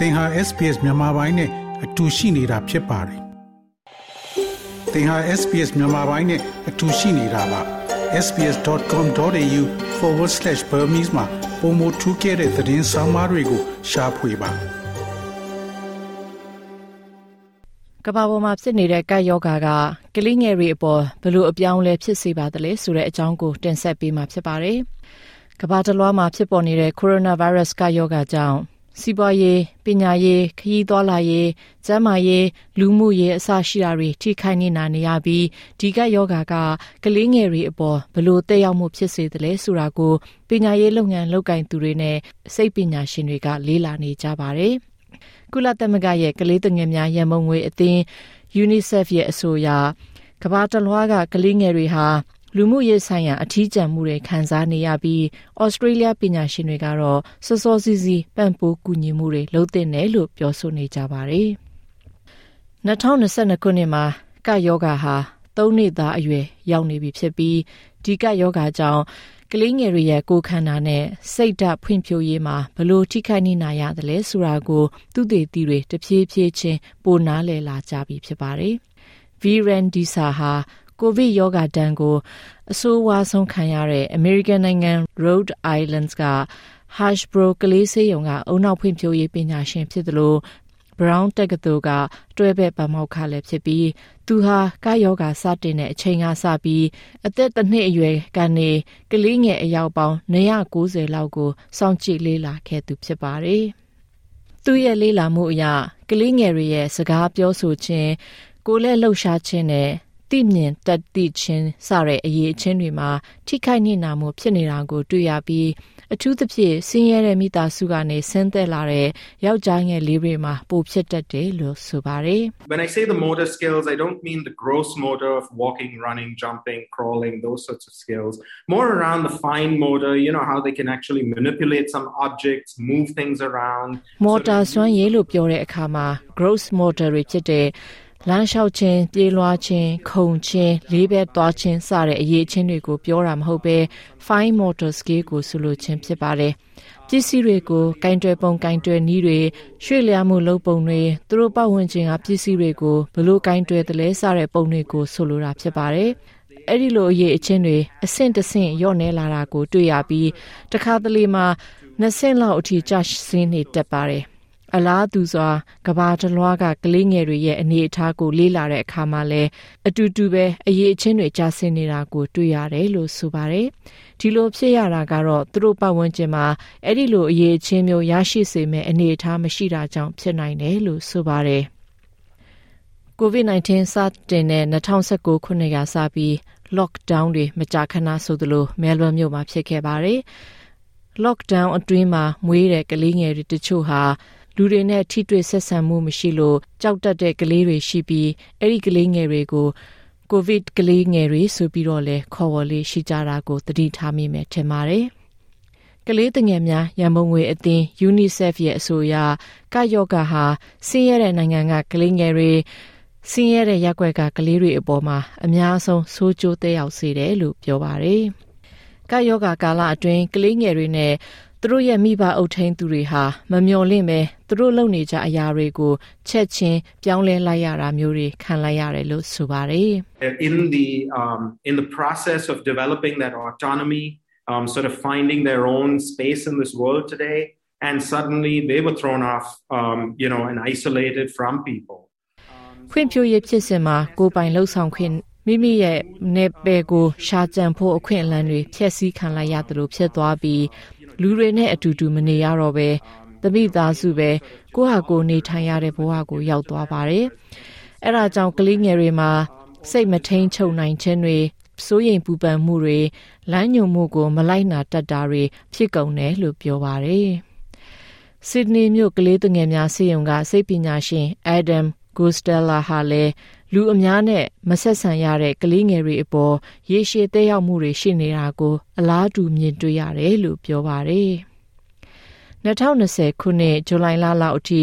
သင်ဟာ SPS မြန်မာပိုင်းနဲ့အတူရှိနေတာဖြစ်ပါတယ်။သင်ဟာ SPS မြန်မာပိုင်းနဲ့အတူရှိနေတာပါ။ sps.com.au/burmese မှာပုံမထူးခဲ့တဲ့သတင်းစာမားတွေကိုရှားဖွေပါကဘာပေါ်မှာဖြစ်နေတဲ့ကပ်ယောဂါကကလေးငယ်တွေအပေါ်ဘယ်လိုအပြောင်းလဲဖြစ်စေပါသလဲဆိုတဲ့အကြောင်းကိုတင်ဆက်ပေးမှာဖြစ်ပါတယ်။ကဘာတလွှားမှာဖြစ်ပေါ်နေတဲ့ coronavirus ကပ်ယောဂါကြောင့် စီးပွားရေးပညာရေးခရီးသွားလာရေးကျန်းမာရေးလူမှုရေးအစရှိတာတွေထိခိုက်နေတာနေရပြီးဒီကယောဂါကကလေးငယ်တွေအပေါ်ဘလို့တက်ရောက်မှုဖြစ်စေတယ်လဲဆိုတာကိုပညာရေးလုပ်ငန်းလုပ်ကင်သူတွေနဲ့စိတ်ပညာရှင်တွေက လေးလာနေကြပါတယ်ကုလသမဂ္ဂရဲ့ကလေးသူငယ်များရန်ပုံငွေအသင်း UNICEF ရဲ့အဆိုအရကမ္ဘာတလွှားကကလေးငယ်တွေဟာ လူမှုရေးဆိုင်ရာအထီးကျန်မှုတွေခံစားနေရပြီးဩစတြေးလျပညာရှင်တွေကတော့စောစောစီးစီးပံ့ပိုးကူညီမှုတွေလုပ်တင်တယ်လို့ပြောဆိုနေကြပါတယ်။2022ခုနှစ်မှာကယောဂါဟာ၃နှစ်သားအရွယ်ရောက်နေပြီဖြစ်ပြီးဒီကယောဂါကြောင့်ကလေးငယ်တွေရဲ့ကိုယ်ခန္ဓာနဲ့စိတ်ဓာတ်ဖွံ့ဖြိုးရေးမှာဘလို့ထိခိုက်နေနိုင်ရတယ်လဲဆိုတာကိုသူတေသီတွေတဖြည်းဖြည်းချင်းပိုနားလည်လာကြပြီဖြစ်ပါတယ်။ Viren Disa ဟာ ကိုဗစ်ရောဂါတန်းကိုအဆိုးဝါးဆုံးခံရတဲ့အမေရိကန်နိုင်ငံ Rhode Island က Hashbro ကလေးစေးရုံကအုံနောက်ဖွံ့ဖြိုးရေးပညာရှင်ဖြစ်သလို Brown တက္ကသိုလ်ကတွဲဘက်ပမောက္ခလည်းဖြစ်ပြီးသူဟာကာယောဂါစတင်တဲ့အချိန်ကစပြီးအသက်တစ်နှစ်အရွယ်ကနေကလေးငယ်အယောက်ပေါင်း290လောက်ကိုစောင့်ကြည့်လေ့လာခဲ့သူဖြစ်ပါတယ်။သူရဲ့လေ့လာမှုအရကလေးငယ်တွေရဲ့စကားပြောဆိုခြင်းကိုယ်လက်လှုပ်ရှားခြင်းနဲ့ သိမြင်တတ်သိခြင်းစတဲ့အရေးအချင်းတွေမှာထိခိုက်နေတာမှုဖြစ်နေတာကိုတွေ့ရပြီးအထူးသဖြင့်ဆင်းရဲတဲ့မိသားစုကနေဆင်းသက်လာတဲ့ယောက်ျားငယ်လေးတွေမှာပိုဖြစ်တတ်တယ်လို့ဆိုပါတယ် When I say the motor skills I don't mean the gross motor of walking running jumping crawling those sorts of skills more around the fine motor you know how they can actually manipulate some objects move things around motor စွမ်းရည်လို့ပြောတဲ့အခါမှာ gross motor တွေဖြစ်တဲ့ လမ်းလျှောက်ခြင်းပြေးလွှားခြင်းခုန်ခြင်းလေးဘက်သွားခြင်းစတဲ့အရေးချင်းတွေကိုပြောတာမဟုတ်ဘဲ fine motor skill ကိုဆိုလိုခြင်းဖြစ်ပါတယ်ပစ္စည်းတွေကိုကင်တွယ်ပုံကင်တွယ်နည်းတွေရွှေ့လျားမှုလုပ်ပုံတွေသူတို့ပတ်ဝန်းကျင်ကပစ္စည်းတွေကိုဘလို့ကင်တွယ်တယ်လဲစတဲ့ပုံတွေကိုဆိုလိုတာဖြစ်ပါတယ်အဲ့ဒီလိုအရေးအချင်းတွေအဆင့်တဆင့်ရော့နေလာတာကိုတွေ့ရပြီးတခါတလေမှာနှစ်ဆင့်လောက်အထိကျဆင်းနေတက်ပါတယ် အလားတူစွာကဘာတလွားကကလေးငယ်တွေရဲ့အနေအထားကိုလေ့လာတဲ့အခါမှာလည်းအတူတူပဲအရေးအချင်းတွေကြာဆင်းနေတာကိုတွေ့ရတယ်လို့ဆိုပါတယ်။ဒီလိုဖြစ်ရတာကတော့သူတို့ပတ်ဝန်းကျင်မှာအဲ့ဒီလိုအရေးအချင်းမျိုးရရှိစေမဲ့အနေအထားမရှိတာကြောင့်ဖြစ်နိုင်တယ်လို့ဆိုပါတယ်။ COVID-19 စတင်တဲ့2019ခုနှစ်ကစပြီး lockdown တွေမကြာခဏဆိုသလိုမဲလ်ဘန်မြို့မှာဖြစ်ခဲ့ပါတယ်။ lockdown အတွင်းမှာမွေးတဲ့ကလေးငယ်တွေတချို့ဟာ လူတွေနဲ့ထိတွေ့ဆက်ဆံမှုမရှိလို့ကြောက်တတ်တဲ့ကလေးတွေရှိပြီးအဲ့ဒီကလေးငယ်တွေကိုကိုဗစ်ကလေးငယ်တွေဆိုပြီးတော့လဲခေါ်ဝေါ်လေးရှိကြတာကိုသတိထားမိမယ်ထင်ပါတယ်။ကလေးငယ်များရန်ပုံငွေအသင်း UNICEF ရဲ့အဆိုအရကယောဂဟာဆင်းရဲတဲ့နိုင်ငံကကလေးငယ်တွေဆင်းရဲတဲ့ရက်ွက်ကကလေးတွေအပေါ်မှာအများဆုံးဆိုးကျိုးသက်ရောက်စေတယ်လို့ပြောပါတယ်။ကယောဂကာလအတွင်းကလေးငယ်တွေနဲ့ သူတို့ရဲ့မိဘအုပ်ထိန်းသူတွေဟာမမျှော်လင့်ပဲသူတို့လုပ်နေကြအရာတွေကိုချက်ချင်းပြောင်းလဲလိုက်ရတာမျိုးတွေခံလိုက်ရတယ်လို့ဆိုပါတယ် in the um in the process of developing that autonomy um sort of finding their own space in this world today and suddenly they were thrown off um you know and isolated from people ဖွံ့ဖြိုးရေးဖြစ်စဉ်မှာကိုပိုင်လှုပ်ဆောင်ခွင့်မိမိရဲ့နေပယ်ကိုရှာကြံဖို့အခွင့်အလမ်းတွေဖျက်ဆီးခံလိုက်ရတယ်လို့ဖြစ်သွားပြီး လူတွေနဲ့အတူတူမနေရတော့ပဲသမိသားစုပဲကိုဟာကိုနေထိုင်ရတဲ့ဘဝကိုရောက်သွားပါတယ်။အဲဒါကြောင့်ကလေးငယ်တွေမှာစိတ်မထိန်ချုပ်နိုင်ခြင်းတွေစိုးရိမ်ပူပန်မှုတွေလမ်းညွန်မှုကို မလိုက်နာတတ်တာတွေဖြစ်ကုန်တယ်လို့ပြောပါတယ်။ဆစ်ဒနီမြို့ကလေးသူငယ်များစေယုံကစိတ်ပညာရှင် Adam Gustella ဟာလည်း လူအများနဲ့မဆက်ဆံရတဲ့ကလေးငယ်တွေအပေါ်ရေရှည်သက်ရောက်မှုတွေရှိနေတာကိုအလားတူမြင်တွေ့ရတယ်လို့ပြောပါတယ်။2020ခုနှစ်ဇူလိုင်လလောက်အထိ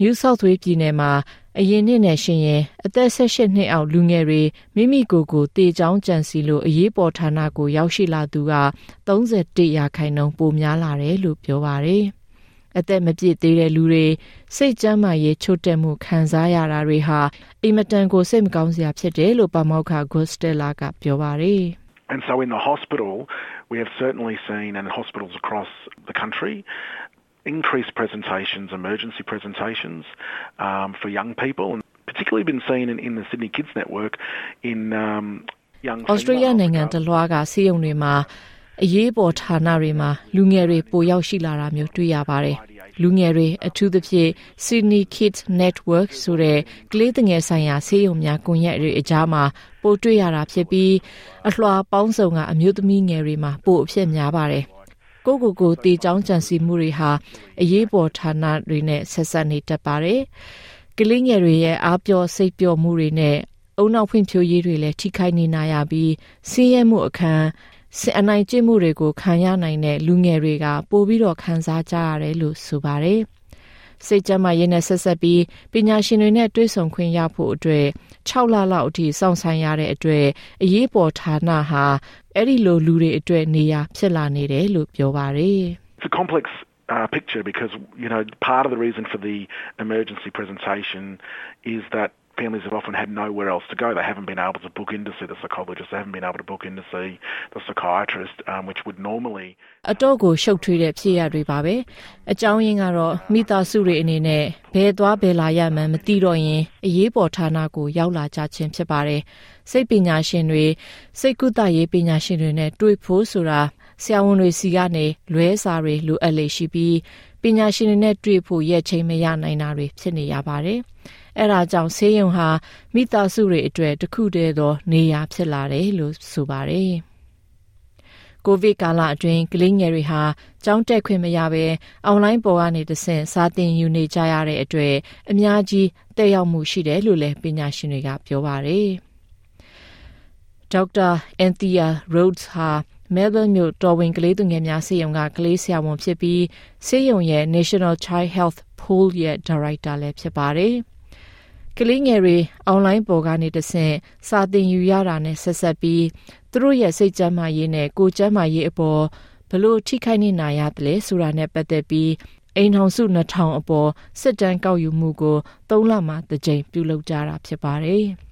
New South Wales ပြည်နယ်မှာအရင်နှစ်နဲ့ရှင်ရင်အသက်18နှစ်အောက်လူငယ်တွေမိမိကိုယ်ကိုတေချောင်းကြံစီလို့အရေးပေါ်ဌာနကိုရောက်ရှိလာသူက31ရာခိုင်နှုန်းပိုများလာတယ်လို့ပြောပါတယ်။ အသက်မပြည့်သေးတဲ့လူတွေစိတ်ကြမ်းမာရေးချို့တက်မှုခံစားရတာတွေဟာအင်မတန်ကိုစိတ်မကောင်းစရာဖြစ်တယ်လို့ပါမောက္ခဂိုစတယ်လာကပြောပါတယ် And so in the hospital, we have certainly seen, and hospitals across the country, increased presentations, emergency presentations um, for young people, and particularly been seen in, in the Sydney Kids Network in um, young. Australia နိုင်ငံတလွှားကစီးရုံတွေမှာ အရေးပေါ်ဌာနတွေမှာလူငယ်တွေပိုရောက်ရှိလာတာမျိုးတွေ့ရပါတယ်။လူငယ်တွေအထူးသဖြင့် Sydney Kids Network ဆိုတဲ့ကလေးငယ်ဆိုင်ရာဆေးရုံများကွန်ရက်တွေအကြားမှာပိုတွေ့ရတာဖြစ်ပြီးအလွှာပေါင်းစုံကအမျိုးသမီးငယ်တွေမှာပိုအဖြစ်များပါတယ်။ကိုကိုကိုတေချောင်းကြံစီမှုတွေဟာအရေးပေါ်ဌာနတွေနဲ့ဆက်ဆက်နေတတ်ပါတယ်။ကလေးငယ်တွေရဲ့အားပြောစိတ်ပျော်မှုတွေနဲ့အုံနောက်ဖွံ့ဖြိုးရေးတွေလည်းထိခိုက်နေနာရပြီးဆင်းရဲမှုအခန်း စစ်အနိုင်ကျင့်မှုတွေကိုခံရနိုင်တဲ့လူငယ်တွေကပိုပြီးတော့ခံစားကြရတယ်လို့ဆိုပါတယ်။စိတ်ကြမ်းမာရေးနဲ့ဆက်ဆက်ပြီးပညာရှင်တွေနဲ့တွေ့ဆုံခွင့်ရဖို့အတွက်6လလောက်အထိစောင့်ဆိုင်ရတဲ့အတွက်အရေးပေါ်ဌာနဟာအဲ့ဒီလိုလူတွေအတွက်နေရာဖြစ်လာနေတယ်လို့ပြောပါတယ်။ It's a complex uh, picture because you know part of the reason for the emergency presentation is that families have often had nowhere else to go. They haven't been able to book in to see the psychologist. They haven't been able to book in to see the psychiatrist, um, which would normally. အတော့ကိုရှုပ်ထွေးတဲ့ဖြစ်ရတွေပါပဲအကြောင်းရင်းကတော့မိသားစုတွေအနေနဲ့ဘယ်သွားဘယ်လာရမှန်းမသိတော့ရင်အရေးပေါ်ဌာနကိုရောက်လာကြခြင်းဖြစ်ပါတယ်စိတ်ပညာရှင်တွေစိတ်ကုသရေးပညာရှင်တွေနဲ့တွေ့ဖို့ဆိုတာဆရာဝန်တွေစီကနေလွဲစာတွေလိုအပ်လေရှိပြီး ပညာရှင်တွေနဲ့တွေ့ဖို့ရက်ချိန်မရနိုင်တာတွေဖြစ်နေရပါတယ်အဲဒါကြောင့်ဆေးရုံဟာမိသားစုတွေအတွက်တခုတည်းသောနေရာဖြစ်လာတယ်လို့ဆိုပါတယ်။ကိုဗစ်ကာလအတွင်းကလေးငယ်တွေဟာကျောင်းတက်ခွင့်မရဘဲအွန်လိုင်းပေါ်ကနေတဆင့်စာသင်ယူနေကြရတဲ့အတွက်အများကြီးတက်ရောက်မှုရှိတယ်လို့လည်းပညာရှင်တွေကပြောပါတယ်။ဒေါက်တာအန်သီယာရိုဒ်ဟာ မဲလ်ဘန်မြို့တော်ဝင်ကလေးသူငယ်များဆေးရုံကကလေးဆရာဝန်ဖြစ်ပြီးဆေးရုံရဲ့ National Child Health Pool ရဲ့ Director လည်းဖြစ်ပါတယ်။ကလေးငယ်တွေအွန်လိုင်းပေါ်ကနေတဆင့်စာသင်ယူရတာနဲ့ဆက်ဆက်ပြီးသူတို့ရဲ့စိတ်ကြမ်းမာရေးနဲ့ကိုယ်ကြမ်းမာရေးအပေါ်ဘလို့ထိခိုက်နေနိုင်ရတယ်လဲဆိုတာနဲ့ပတ်သက်ပြီးအိမ်ထောင်စု2000အပေါ်စစ်တမ်းကောက်ယူမှုကို3လမှတစ်ကြိမ်ပြုလုပ်ကြတာဖြစ်ပါတယ်။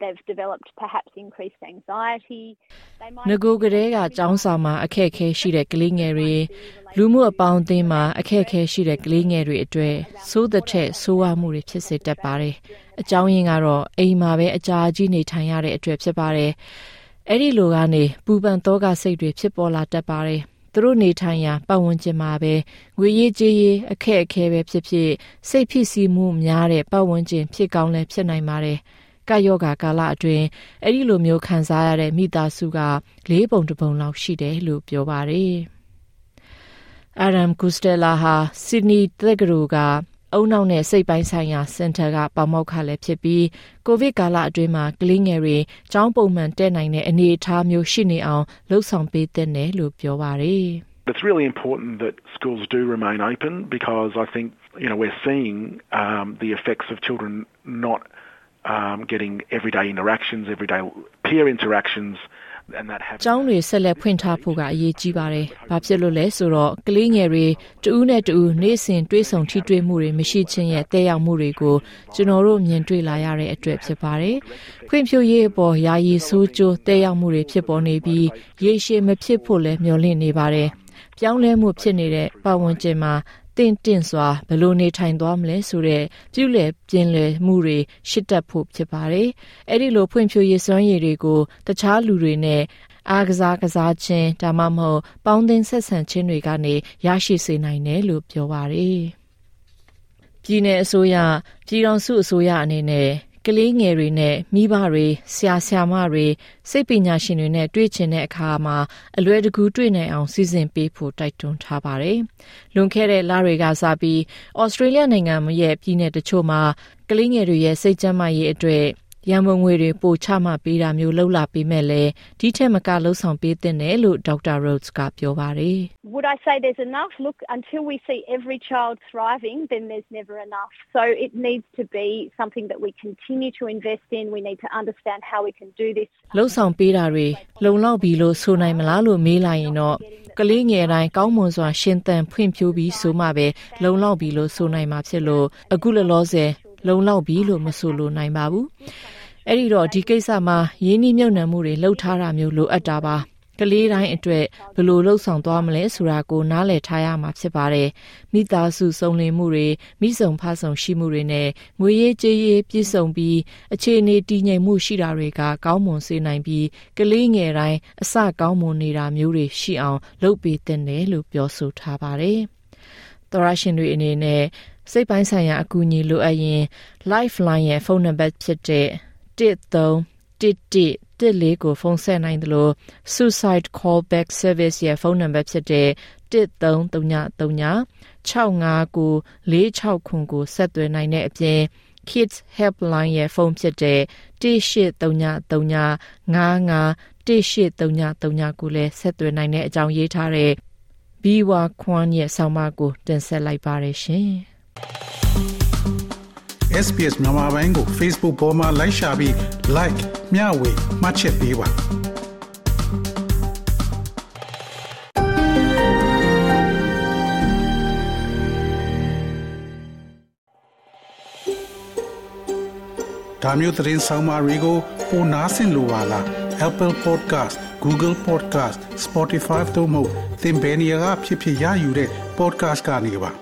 They've developed perhaps increased anxiety. ငကိုကလေးကចောင်းစာမှာအခက်အခဲရှိတဲ့ကလေးငယ်တွေလူမှုအပေါင်းအသင်းမှာအခက်အခဲရှိတဲ့ကလေးငယ်တွေအတွေ့ဆိုးတဲ့ထက်ဆိုးဝါးမှုတွေဖြစ်စေတတ်ပါတယ်။အကြောင်းရင်းကတော့အိမ်မှာပဲအကြာကြီးနေထိုင်ရတဲ့အတွက်ဖြစ်ပါတယ်။အဲ့ဒီလိုကနေပူပန်သောကစိတ်တွေဖြစ်ပေါ်လာတတ်ပါတယ်။သူတို့နေထိုင်ရာပတ်ဝန်းကျင်မှာပဲငွေရေးကြေးရေးအခက်အခဲပဲဖြစ်ဖြစ်စိတ်ဖြစ်စီမှုများတဲ့ပတ်ဝန်းကျင်ဖြစ်ကောင်းလည်းဖြစ်နိုင်ပါတယ်။ ကယောဂါကာလအတွင်းအဲ့ဒီလိုမျိုးခံစားရတဲ့မိသားစုကလေးပုံတစ်ပုံလောက်ရှိတယ်လို့ပြောပါတယ်။ Adam Costello ဟာ Sydney တက္ကသိုလ်ကအုံနောက်နဲ့စိတ်ပိုင်းဆိုင်ရာစင်တာကပေါမောက်ခလည်းဖြစ်ပြီးကိုဗစ်ကာလအတွင်းမှာကလေးငယ်တွေကျောင်းပုံမှန်တက်နိုင်တဲ့အနေအထားမျိုးရှိနေအောင်လှုံ့ဆော်ပေးတဲ့နယ်လို့ပြောပါတယ်။ It's really important that schools do remain open because I think you know we're seeing um, the effects of children not um, getting everyday interactions, everyday peer interactions. ကျောင်းတွေဆက်လက်ဖွင့်ထားဖို့ကအရေးကြီးပါတယ်။ဘာဖြစ်လို့လဲဆိုတော့ကလေးငယ်တွေတူးနဲ့တူးနေ့စဉ်တွေးဆုံထိတွေ့မှုတွေမရှိခြင်းရဲ့တဲရောက်မှုတွေကိုကျွန်တော်တို့မြင်တွေ့လာရတဲ့အတွက်ဖြစ်ပါတယ်။ဖွင့်ဖြိုးရေးအပေါ်ယာယီဆိုးကျိုးတဲရောက်မှုတွေဖြစ်ပေါ်နေပြီးရေရှည်မဖြစ်ဖို့လည်းမျှော်လင့်နေပါတယ်။ပြောင်းလဲမှုဖြစ်နေတဲ့ပတ်ဝန်းကျင်မှာတ င့်တင့်စွာဘလို့နေထိုင်သွားမလဲဆိုတဲ့ပြုလည်ပြင်းလည်မှုတွေရှစ်တက်ဖို့ဖြစ်ပါတယ်။အဲ့ဒီလိုဖွံ့ဖြိုးရေးစွမ်းရည်တွေကိုတခြားလူတွေနဲ့အားကစားကစားခြင်းဒါမှမဟုတ်ပေါင်းသင်းဆက်ဆံခြင်းတွေကနေရရှိစေနိုင်တယ်လို့ပြောပါတယ်။ပြည်내အစိုးရပြည်တော်စုအစိုးရအနေနဲ့ ကလေးငယ်တွေနဲ့မိဘတွေဆရာဆရာမတွေစိတ်ပညာရှင်တွေနဲ့တွေ့ချင်တဲ့အခါမှာအလွယ်တကူတွေ့နိုင်အောင်စီစဉ်ပေးဖို့တိုက်တွန်းထားပါတယ်။လွန်ခဲ့တဲ့လတွေကစပြီးဩစတြေးလျနိုင်ငံရဲ့ပြည်내တချို့မှာကလေးငယ်တွေရဲ့စိတ်ကျန်းမာရေးအတွက် ရန်ပုံငွေတွေပိုချမှပေးတာမျိုးလှုပ်လာပေးမဲ့လဲဒီထက်မကလှုပ်ဆောင်ပေးတဲ့တယ်လို့ဒေါက်တာ Rhodes ကပြောပါတယ် Would I say there's enough? Look, until we see every child thriving, then there's never enough. So it needs to be something that we continue to invest in. We need to understand how we can do this. လှုပ်ဆောင်ပေးတာတွေလုံလောက်ပြီလို့ဆိုနိုင်မလားလို့မေးလိုက်ရင်တော့ကလေးငယ်တိုင်းကောင်းမွန်စွာရှင်းသန်ဖွင့်ဖြိုးပြီးဆိုမှပဲလုံလောက်ပြီလို့ဆိုနိုင်မှာဖြစ်လို့အခုလောလောဆယ် လုံလောက်ပြီလို့မဆိုလိုနိုင်ပါဘူးအဲ့ဒီတော့ဒီကိစ္စမှာရင်းနှီးမြှုပ်နှံမှုတွေလှုပ်ထားတာမျိုးလိုအပ်တာပါကလေးတိုင်းအတွက်ဘယ်လိုလှုပ်ဆောင်သွားမလဲဆိုတာကိုနားလည်ထားရမှာဖြစ်ပါတယ်မိသားစုစုံလင်မှုတွေမိဆုံဖဆုံရှိမှုတွေနဲ့ငွေရေးကြေးရေးပြည့်စုံပြီးအခြေအနေတည်ငြိမ်မှုရှိတာတွေကကောင်းမွန်စေနိုင်ပြီးကလေးငယ်တိုင်းအစကောင်းမွန်နေတာမျိုးတွေရှိအောင်လုပ်ပေးတဲ့တယ်လို့ပြောဆိုထားပါတယ်သောရရှင်တွေအနေနဲ့ စိတ်ပိုင်းဆိုင်ရာအကူအညီလိုအပ်ရင် Lifeline ရဲ့ဖုန်းနံပါတ်ဖြစ်တဲ့1311 14ကိုဖုန်းဆက်နိုင်တယ်လို့ Suicide Callback Service ရဲ့ဖုန်းနံပါတ်ဖြစ်တဲ့1333 659 46ခွန်ကိုဆက်သွယ်နိုင်တဲ့အပြင် Kids Helpline ရဲ့ဖုန်းဖြစ်တဲ့1833 55 1833ကိုလည်းဆက်သွယ်နိုင်တဲ့အကြောင်းရေးထားတဲ့ Biwa Kwan ရဲ့ဆောင်းပါးကိုတင်ဆက်လိုက်ပါရရှင်။ SPS မြန်မာပိုင်းကို Facebook ပေါ်မှာ like ရှာပြီး like မျှဝေမှတ်ချက်ပေးပါဒါမျိုးသတင်းဆောင်မတွေကိုပိုနားဆင်လိုပါလား Apple Podcast Google Podcast Spotify တို့မှာသင်ပင်ရာဖြစ်ဖြစ်ရယူတဲ့ podcast ကနေပါ